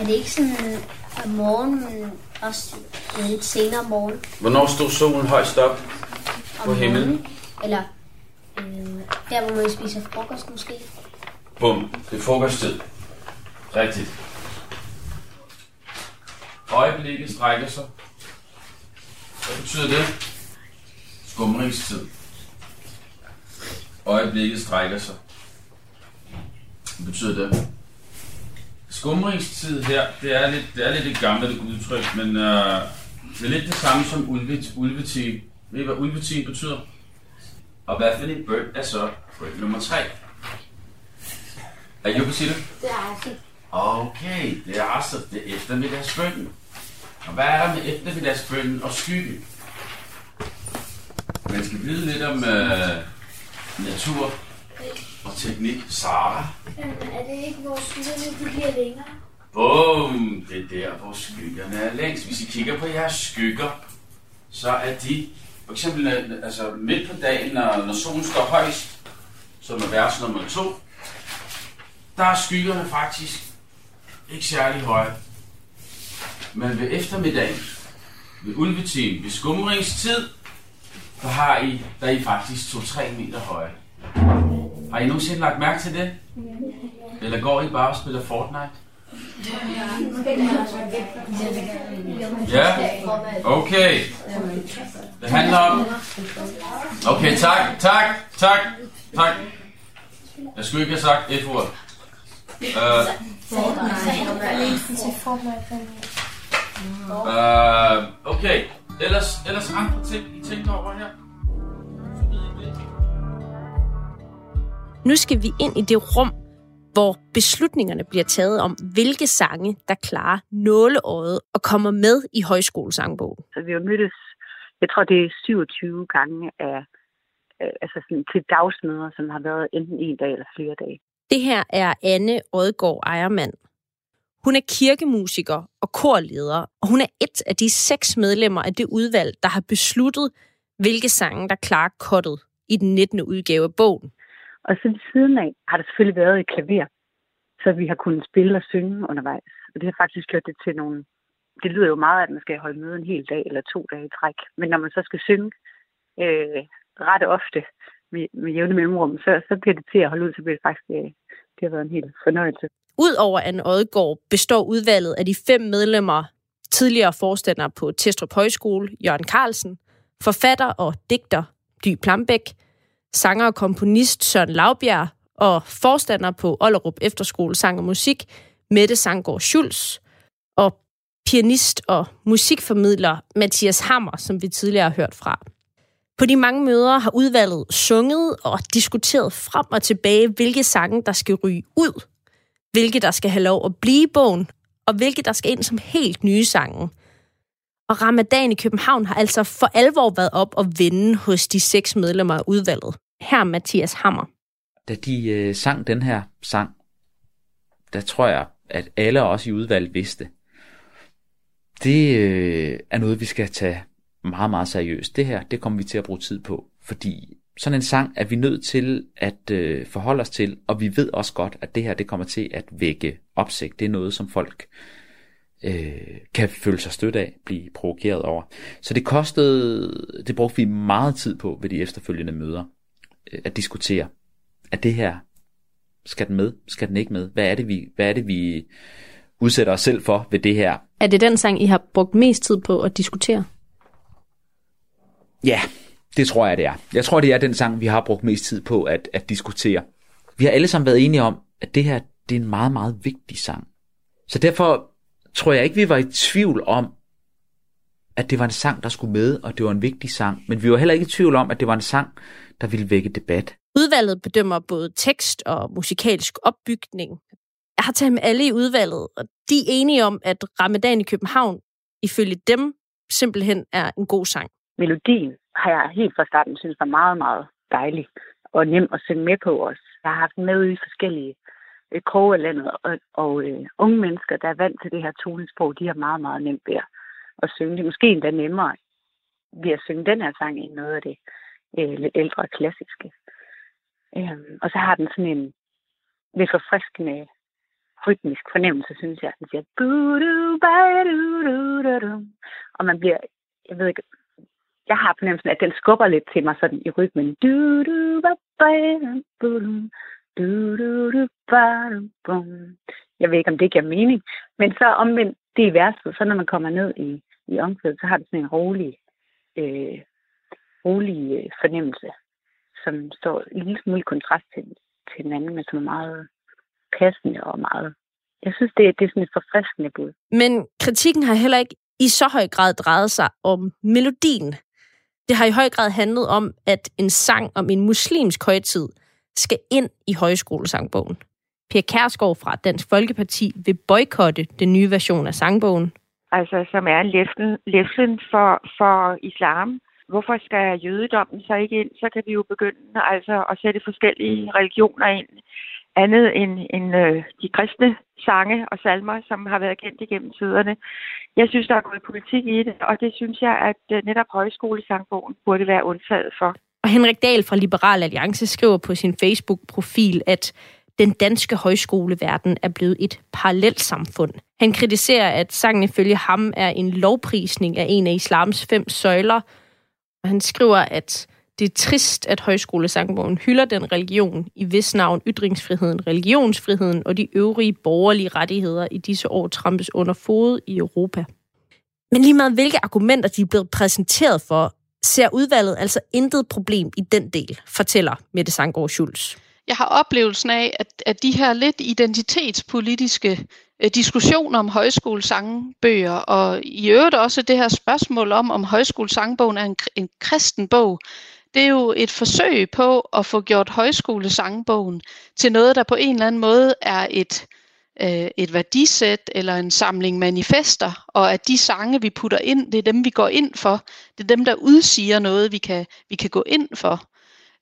Er det ikke sådan om morgenen, også lidt senere om morgenen? Hvornår stod solen højst op på Om himlen? morgenen? Eller øh, der, hvor man spiser frokost måske? Bum, det er frokosttid. Rigtigt. Øjeblikket strækker sig. Hvad betyder det? Skumringstid. Øjeblikket strækker sig. Hvad betyder det? Skumringstid her, det er lidt, det er lidt et gammelt udtryk, men øh, det er lidt det samme som ulvet, ulvetid. Ved I, hvad ulvetid betyder? Og hvad for et bird er så bird nummer 3? Er I sige det? Det er altså. Okay, det er altså det er eftermiddagsbønnen. Og hvad er der med eftermiddagsbønnen og skyggen? Man skal vide lidt om øh, natur og teknik. Sara. Er det ikke, hvor skyggerne de bliver længere? Bum! Det er der, hvor skyggerne er længst. Hvis I kigger på jeres skygger, så er de, for eksempel altså midt på dagen, når, når solen står højst, som er vers nummer to, der er skyggerne faktisk ikke særlig høje. Men ved eftermiddagen, ved ulvetiden, ved skumringstid, der har I, der er I faktisk 2-3 meter høje. Har I nogensinde lagt mærke til det? Eller går I bare og spiller Fortnite? Ja, okay. Det handler om... Okay, tak, tak, tak, tak. Jeg skulle ikke have sagt et ord. Uh, uh, okay, ellers, ellers andre ting, I tænker over her? Nu skal vi ind i det rum, hvor beslutningerne bliver taget om, hvilke sange, der klarer nåleåret og kommer med i højskolesangbogen. Så vi har mødtes, jeg tror det er 27 gange af, altså sådan til dagsmøder, som har været enten en dag eller flere dage. Det her er Anne Odgaard Ejermand. Hun er kirkemusiker og korleder, og hun er et af de seks medlemmer af det udvalg, der har besluttet, hvilke sange, der klarer kottet i den 19. udgave af bogen. Og så ved siden af har der selvfølgelig været et klaver, så vi har kunnet spille og synge undervejs. Og det har faktisk gjort det til nogle... Det lyder jo meget, at man skal holde møde en hel dag eller to dage i træk. Men når man så skal synge øh, ret ofte med, med jævne mellemrum, så, så bliver det til at holde ud, så bliver det faktisk øh, Det har været en helt fornøjelse. Udover Anne Odgaard består udvalget af de fem medlemmer tidligere forstander på Testrup Højskole, Jørgen Carlsen, forfatter og digter Dy Plambæk, sanger og komponist Søren Laubjerg og forstander på Ollerup Efterskole Sang og Musik, Mette Sangård Schulz, og pianist og musikformidler Mathias Hammer, som vi tidligere har hørt fra. På de mange møder har udvalget sunget og diskuteret frem og tilbage, hvilke sange, der skal ryge ud, hvilke der skal have lov at blive i bogen, og hvilke der skal ind som helt nye sange. Og Ramadan i København har altså for alvor været op og vende hos de seks medlemmer af udvalget. Her Mathias Hammer. Da de øh, sang den her sang, der tror jeg, at alle også i udvalget vidste, det øh, er noget, vi skal tage meget, meget seriøst. Det her, det kommer vi til at bruge tid på, fordi sådan en sang er vi nødt til at øh, forholde os til, og vi ved også godt, at det her, det kommer til at vække opsigt. Det er noget, som folk øh, kan føle sig stødt af, blive provokeret over. Så det kostede, det brugte vi meget tid på ved de efterfølgende møder, at diskutere, at det her, skal den med, skal den ikke med? Hvad er det, vi, hvad er det, vi udsætter os selv for ved det her? Er det den sang, I har brugt mest tid på at diskutere? Ja, det tror jeg, det er. Jeg tror, det er den sang, vi har brugt mest tid på at, at diskutere. Vi har alle sammen været enige om, at det her, det er en meget, meget vigtig sang. Så derfor tror jeg ikke, vi var i tvivl om, at det var en sang, der skulle med, og det var en vigtig sang. Men vi var heller ikke i tvivl om, at det var en sang, der ville vække debat. Udvalget bedømmer både tekst og musikalsk opbygning. Jeg har talt med alle i udvalget, og de er enige om, at Ramadan i København, ifølge dem, simpelthen er en god sang. Melodien har jeg helt fra starten synes var meget, meget dejlig og nem at synge med på os. Jeg har haft med i forskellige øh, kroge af landet, og, og øh, unge mennesker, der er vant til det her tonesprog, de har meget, meget nemt ved at, at synge det. Måske endda nemmere ved at synge den her sang end noget af det øh, lidt ældre klassiske. Øh, og så har den sådan en lidt forfriskende rytmisk fornemmelse, synes jeg. Den siger, og man bliver, jeg ved ikke, jeg har fornemmelsen, at den skubber lidt til mig sådan i rytmen. Du, du, ba, ba, du, du, du, ba, bum. Jeg ved ikke, om det giver mening. Men så omvendt, det er i så når man kommer ned i, i omkvædet, så har det sådan en rolig, øh, rolig øh, fornemmelse, som står i en lille smule kontrast til, til den anden, men som er meget passende og meget... Jeg synes, det, det er sådan et forfriskende bud. Men kritikken har heller ikke i så høj grad drejet sig om melodien. Det har i høj grad handlet om, at en sang om en muslimsk højtid skal ind i højskolesangbogen. Per Kærsgaard fra Dansk Folkeparti vil boykotte den nye version af sangbogen. Altså, som er en læflen, læflen for, for islam. Hvorfor skal jødedommen så ikke ind? Så kan vi jo begynde altså, at sætte forskellige religioner ind andet end, end øh, de kristne sange og salmer, som har været kendt igennem tiderne. Jeg synes, der er gået politik i det, og det synes jeg, at øh, netop højskolesangbogen burde være undtaget for. Og Henrik Dahl fra Liberal Alliance skriver på sin Facebook-profil, at den danske højskoleverden er blevet et parallelt samfund. Han kritiserer, at sangen ifølge ham er en lovprisning af en af islams fem søjler. Og han skriver, at det er trist, at højskolesangbogen hylder den religion, i vis navn ytringsfriheden, religionsfriheden og de øvrige borgerlige rettigheder i disse år trampes under fod i Europa. Men lige meget hvilke argumenter de er blevet præsenteret for, ser udvalget altså intet problem i den del, fortæller Mette Sangård Schulz. Jeg har oplevelsen af, at, at de her lidt identitetspolitiske øh, diskussioner om højskolesangbøger, og i øvrigt også det her spørgsmål om, om højskolesangbogen er en, en kristen bog, det er jo et forsøg på at få gjort højskolesangbogen til noget, der på en eller anden måde er et, øh, et værdisæt eller en samling manifester, og at de sange, vi putter ind, det er dem, vi går ind for. Det er dem, der udsiger noget, vi kan, vi kan gå ind for.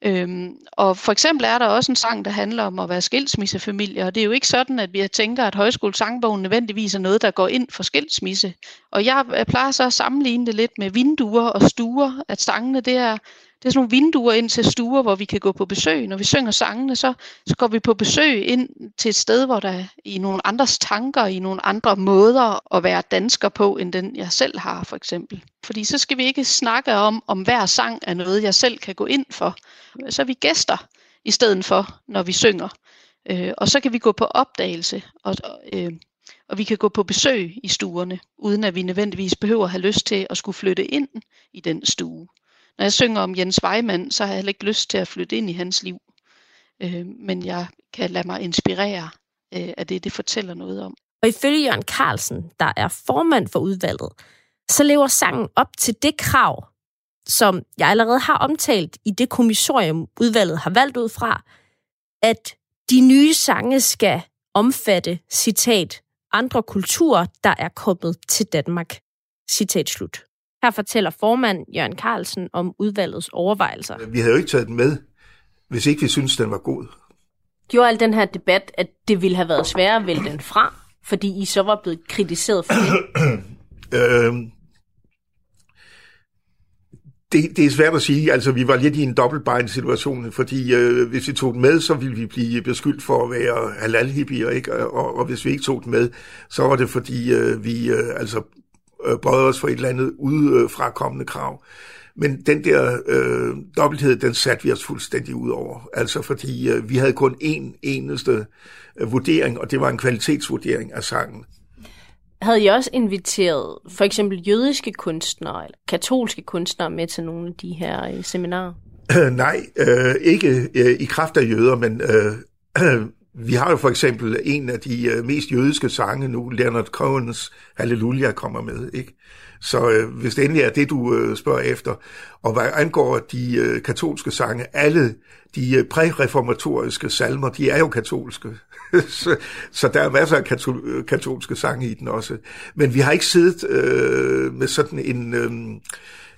Øhm, og for eksempel er der også en sang, der handler om at være skilsmissefamilie, og det er jo ikke sådan, at vi tænker, at højskolesangbogen nødvendigvis er noget, der går ind for skilsmisse. Og jeg plejer så at sammenligne det lidt med vinduer og stuer, at sangene det er det er sådan nogle vinduer ind til stuer, hvor vi kan gå på besøg. Når vi synger sangene, så, så går vi på besøg ind til et sted, hvor der er i nogle andres tanker, i nogle andre måder at være dansker på, end den jeg selv har, for eksempel. Fordi så skal vi ikke snakke om, om hver sang er noget, jeg selv kan gå ind for. Så er vi gæster i stedet for, når vi synger. Øh, og så kan vi gå på opdagelse, og, øh, og vi kan gå på besøg i stuerne, uden at vi nødvendigvis behøver at have lyst til at skulle flytte ind i den stue. Når jeg synger om Jens Weimann, så har jeg heller ikke lyst til at flytte ind i hans liv. Øh, men jeg kan lade mig inspirere øh, af det, det fortæller noget om. Og ifølge Jørgen Carlsen, der er formand for udvalget, så lever sangen op til det krav, som jeg allerede har omtalt i det kommissorium, udvalget har valgt ud fra, at de nye sange skal omfatte, citat, andre kulturer, der er kommet til Danmark. Citat slut. Her fortæller formand Jørgen Carlsen om udvalgets overvejelser. Vi havde jo ikke taget den med, hvis ikke vi syntes, den var god. Gjorde al den her debat, at det ville have været sværere at vælge den fra, fordi I så var blevet kritiseret for det? øhm, det, det er svært at sige. Altså, vi var lidt i en dobbeltbejen situation, fordi øh, hvis vi tog den med, så ville vi blive beskyldt for at være halal ikke? Og, og hvis vi ikke tog den med, så var det fordi, øh, vi øh, altså øh, bøjede os for et eller andet udefrakommende krav. Men den der øh, dobbelthed, den satte vi os fuldstændig ud over. Altså fordi øh, vi havde kun én eneste øh, vurdering, og det var en kvalitetsvurdering af sangen. Havde I også inviteret for eksempel jødiske kunstnere eller katolske kunstnere med til nogle af de her øh, seminarer? Øh, nej, øh, ikke øh, i kraft af jøder, men øh, øh, vi har jo for eksempel en af de øh, mest jødiske sange nu, Leonard Cohens Halleluja kommer med, ikke? Så øh, hvis det endelig er det, du øh, spørger efter. Og hvad angår de øh, katolske sange, alle de øh, præreformatoriske salmer, de er jo katolske. så, så der er masser af katol- øh, katolske sange i den også. Men vi har ikke siddet øh, med sådan en... Øh,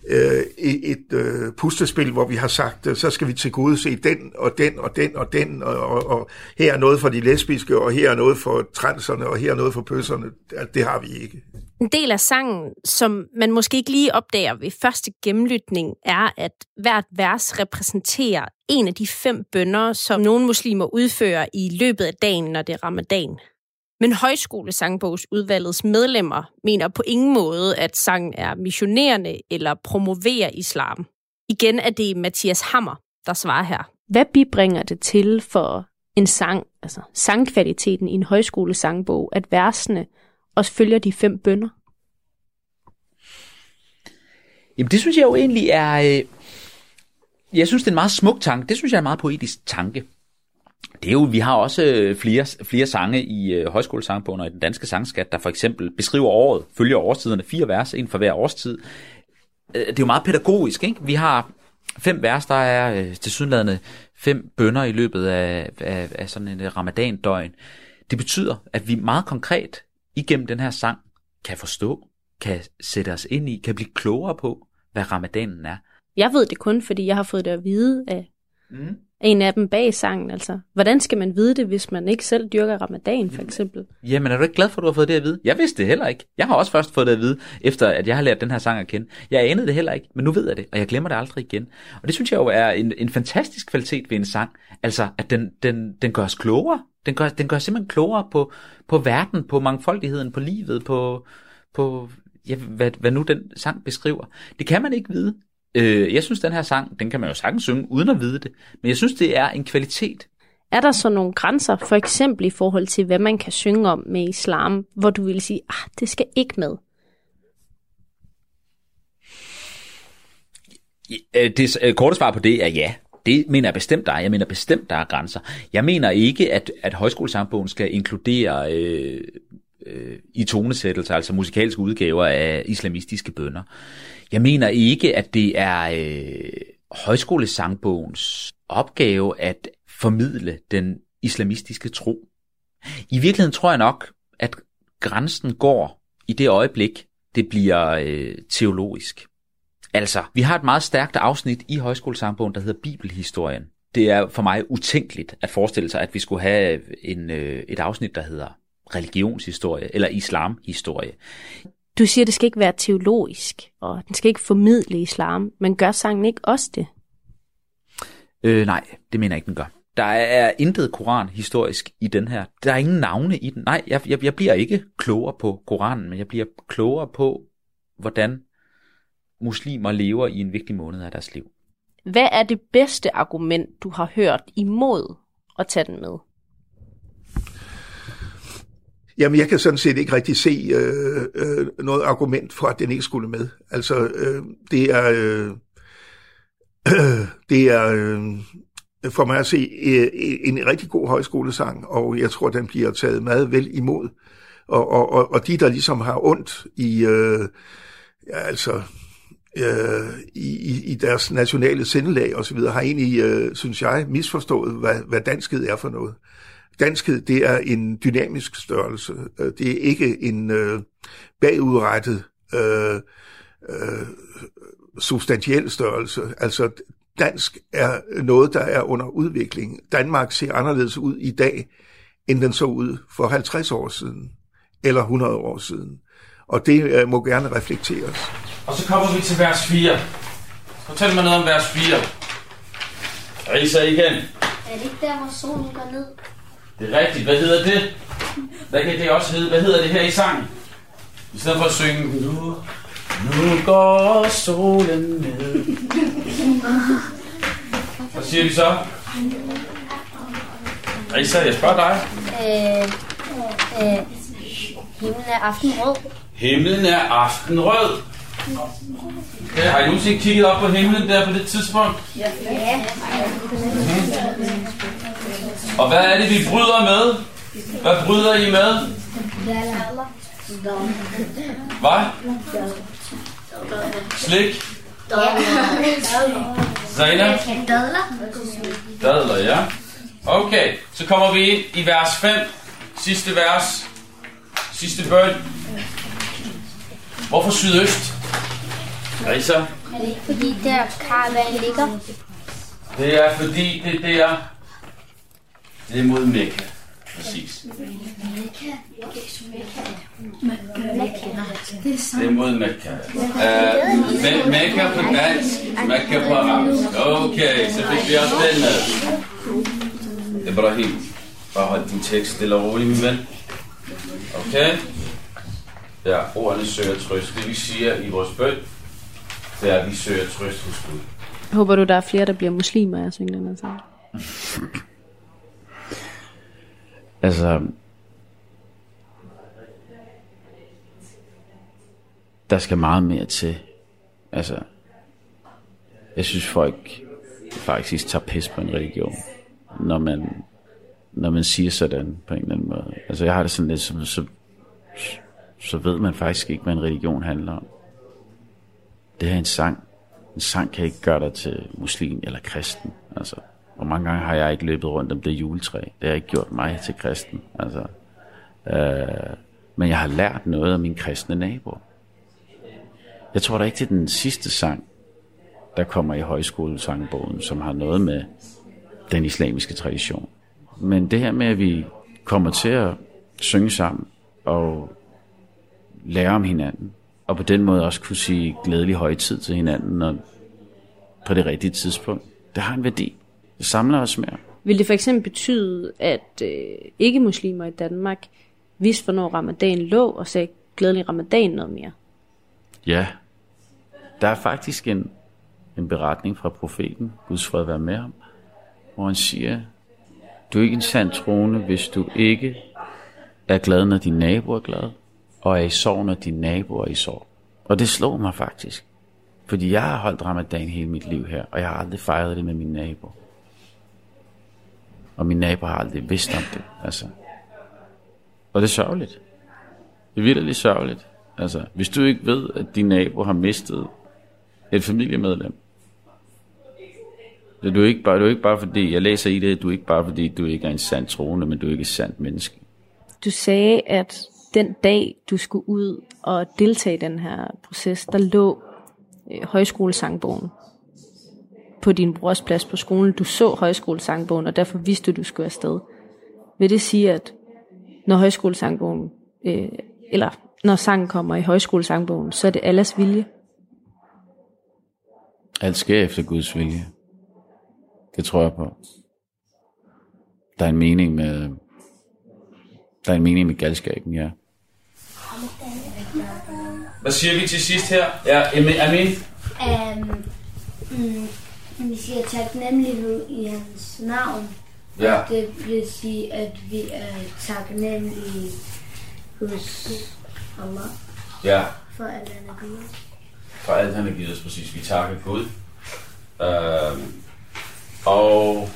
øh, et øh, pustespil, hvor vi har sagt, øh, så skal vi til gode se den og den og den og den, og, og, og her er noget for de lesbiske, og her er noget for transerne, og her er noget for pøsserne. Det, altså, det har vi ikke. En del af sangen, som man måske ikke lige opdager ved første gennemlytning, er, at hvert vers repræsenterer en af de fem bønder, som nogle muslimer udfører i løbet af dagen, når det er ramadan. Men højskolesangbogsudvalgets medlemmer mener på ingen måde, at sangen er missionerende eller promoverer islam. Igen er det Mathias Hammer, der svarer her. Hvad bibringer det til for en sang, altså sangkvaliteten i en højskolesangbog, at versene også følger de fem bønder? Jamen det synes jeg jo egentlig er... Øh, jeg synes, det er en meget smuk tanke. Det synes jeg er en meget poetisk tanke. Det er jo, vi har også øh, flere, flere sange i øh, højskolesangbogen og i den danske sangskat, der for eksempel beskriver året, følger årstiderne, fire vers, en for hver årstid. Øh, det er jo meget pædagogisk, ikke? Vi har fem vers, der er øh, til sydenladende fem bønder i løbet af, af, af sådan en ramadandøgn. Det betyder, at vi meget konkret igennem den her sang kan forstå, kan sætte os ind i, kan blive klogere på, hvad ramadanen er. Jeg ved det kun, fordi jeg har fået det at vide af mm. En af dem bag sangen. Altså, hvordan skal man vide det, hvis man ikke selv dyrker ramadan, for eksempel? Jamen, er du ikke glad for, at du har fået det at vide? Jeg vidste det heller ikke. Jeg har også først fået det at vide, efter at jeg har lært den her sang at kende. Jeg anede det heller ikke, men nu ved jeg det, og jeg glemmer det aldrig igen. Og det synes jeg jo er en, en fantastisk kvalitet ved en sang. Altså, at den, den, den gør os klogere. Den gør, den gør simpelthen klogere på, på verden, på mangfoldigheden, på livet, på, på ja, hvad, hvad nu den sang beskriver. Det kan man ikke vide. Øh, jeg synes, den her sang, den kan man jo sagtens synge uden at vide det. Men jeg synes, det er en kvalitet. Er der så nogle grænser, for eksempel i forhold til, hvad man kan synge om med islam, hvor du vil sige, ah, det skal ikke med? Det øh, korte svar på det er ja. Det mener jeg bestemt, der er. Jeg mener bestemt, der er grænser. Jeg mener ikke, at, at højskolesangbogen skal inkludere øh, øh, i tonesættelser, altså musikalske udgaver af islamistiske bønder. Jeg mener ikke, at det er øh, højskolesangbogens opgave at formidle den islamistiske tro. I virkeligheden tror jeg nok, at grænsen går i det øjeblik, det bliver øh, teologisk. Altså, vi har et meget stærkt afsnit i højskolesangbogen, der hedder Bibelhistorien. Det er for mig utænkeligt at forestille sig, at vi skulle have en, øh, et afsnit, der hedder religionshistorie eller islamhistorie. Du siger, at det skal ikke være teologisk, og den skal ikke formidle islam, men gør sangen ikke også det? Øh, nej, det mener jeg ikke, den gør. Der er intet koran historisk i den her. Der er ingen navne i den. Nej, jeg, jeg, jeg bliver ikke klogere på Koranen, men jeg bliver klogere på, hvordan muslimer lever i en vigtig måned af deres liv. Hvad er det bedste argument, du har hørt imod at tage den med? Jamen, jeg kan sådan set ikke rigtig se øh, øh, noget argument for, at den ikke skulle med. Altså, øh, det er... Øh, det er øh, for mig at se øh, en rigtig god højskolesang, og jeg tror, den bliver taget meget vel imod. Og, og, og, og de, der ligesom har ondt i, øh, ja, altså, øh, i, i deres nationale sindelag osv., har egentlig, øh, synes jeg, misforstået, hvad, hvad danskhed er for noget. Danskhed, det er en dynamisk størrelse. Øh, Det er ikke en øh, bagudrettet øh, øh, substantiel størrelse. Altså, dansk er noget, der er under udvikling. Danmark ser anderledes ud i dag, end den så ud for 50 år siden, eller 100 år siden. Og det øh, må gerne reflekteres. Og så kommer vi til vers 4. Fortæl mig noget om vers 4. Risa igen. Er det ikke der, hvor solen går ned? Det er rigtigt. Hvad hedder det? Hvad kan det også hedde? Hvad hedder det her i sangen? I stedet for at synge nu, nu går solen ned. Hvad siger vi så? Risa, jeg spørger dig. Øh, øh, himlen er aftenrød. Himlen er aftenrød. Ja, har I nogensinde kigget op på himlen der på det tidspunkt? Ja. Og hvad er det, vi bryder med? Hvad bryder I med? Hvad? Slik? Zaina? Dadler, ja. Okay, så kommer vi ind i vers 5. Sidste vers. Sidste bøn. Hvorfor sydøst? Risa? Er det ikke fordi, der Karavanen ligger? Det er fordi, det der... Det er mod Mekka. Præcis. Det er mod Mekka. Uh, Me- Mekka på dansk, Mekka på arabisk. Okay, så fik vi også den med. Ibrahim, bare hold din tekst stille og roligt, min ven. Okay? Ja, ordene søger trøst. Det vi siger i vores bøn, det er, at vi søger trøst hos Gud. Håber du, der er flere, der bliver muslimer af at synge den her sang? Altså, der skal meget mere til. Altså, jeg synes folk faktisk tager pis på en religion, når man, når man siger sådan på en eller anden måde. Altså, jeg har det sådan lidt, så, så, så ved man faktisk ikke, hvad en religion handler om. Det her er en sang. En sang kan ikke gøre dig til muslim eller kristen. Altså, hvor mange gange har jeg ikke løbet rundt om det juletræ? Det har ikke gjort mig til kristen. Altså, øh, men jeg har lært noget af min kristne nabo. Jeg tror da ikke, det er den sidste sang, der kommer i højskolesangbogen, som har noget med den islamiske tradition. Men det her med, at vi kommer til at synge sammen og lære om hinanden, og på den måde også kunne sige glædelig højtid til hinanden og på det rigtige tidspunkt, det har en værdi. Det samler os mere. Vil det for eksempel betyde, at øh, ikke-muslimer i Danmark vidste, hvornår ramadan lå, og sagde glædelig ramadan noget mere? Ja, der er faktisk en, en beretning fra profeten, Guds fred være med ham, hvor han siger, du er ikke en sand troende, hvis du ikke er glad, når din nabo er glad, og er i sorg, når din nabo er i sorg. Og det slog mig faktisk. Fordi jeg har holdt ramadan hele mit liv her, og jeg har aldrig fejret det med min nabo. Og min nabo har aldrig vidst om det. Altså. Og det er sørgeligt. Det er virkelig sørgeligt. Altså, hvis du ikke ved, at din nabo har mistet et familiemedlem, det er du ikke bare, du er ikke bare fordi, jeg læser i det, du er ikke bare fordi, du ikke er en sand troende, men du er ikke et sandt menneske. Du sagde, at den dag, du skulle ud og deltage i den her proces, der lå øh, højskolesangbogen på din brors plads på skolen. Du så højskolesangbogen, og derfor vidste du, du skulle afsted. Vil det sige, at når højskolesangbogen, øh, eller når sangen kommer i højskolesangbogen, så er det alles vilje? Alt sker efter Guds vilje. Det tror jeg på. Der er en mening med, der er en mening med galskaben, ja. Hvad siger vi til sidst her? Ja, Amin? Um, mm, vi siger taknemmelighed i hans navn. Ja. Det vil sige, at vi er taknemmelige hos Allah Ja, for alt han har givet os. for alt han har givet os præcis. Vi takker Gud. Øhm, og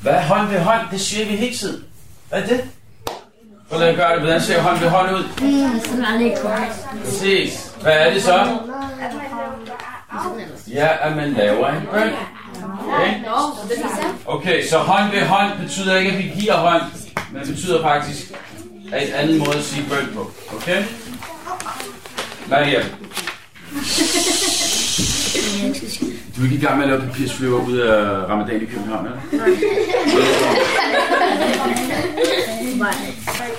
hvad hånd ved hånd? Det siger vi hele tiden. Hvad er det? Hvordan gør det? Hvordan ser hånd ved hånd ud? Mm, sådan var det ikke korrekt. Præcis. Hvad er det så? Ja, at man laver en bøn. Okay? Okay, så hånd ved hånd betyder ikke, at vi giver hånd, men det betyder faktisk at en anden måde at sige bøn på. Okay? Mariam, du er ikke i gang med at lave papirsflyver ud af ramadan i København, eller?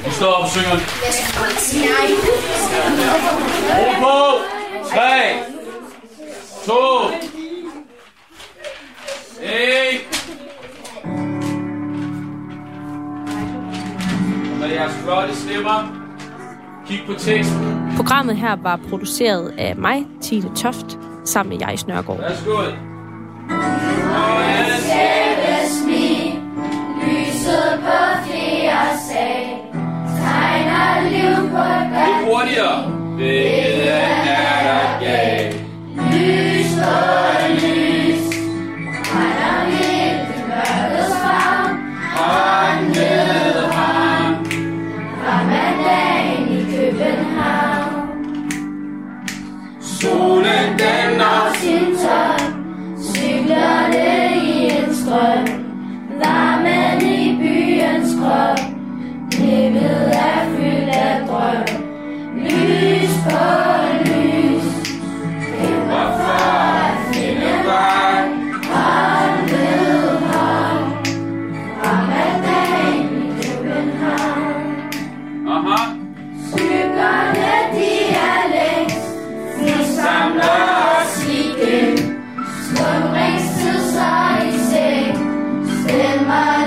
Du står op og synger. Ro på! 3, 2, 1. Med jeres flotte stemmer. Kig på teksten. Programmet her var produceret af mig, Tine Toft, sammen med Jais Nørgaard. Værsgo. Skæbes smil, lyset på flere sag, tegner liv på Lidt hurtigere. Hvilket er der gav. Lys på lys, brænder midt i mørkets favn, Hånd med hånd. Ramadan i København. Solen den Når sin tøj, cyklerne i en strøm, varmen i byens krop, livet er fyldt af drøm. Lys på lys, kæmper for at finde vej, hånd ved hånd, Ramadan i København. Aha. Cyklerne de er længst, vi samler os igen. I seng, stemmerne er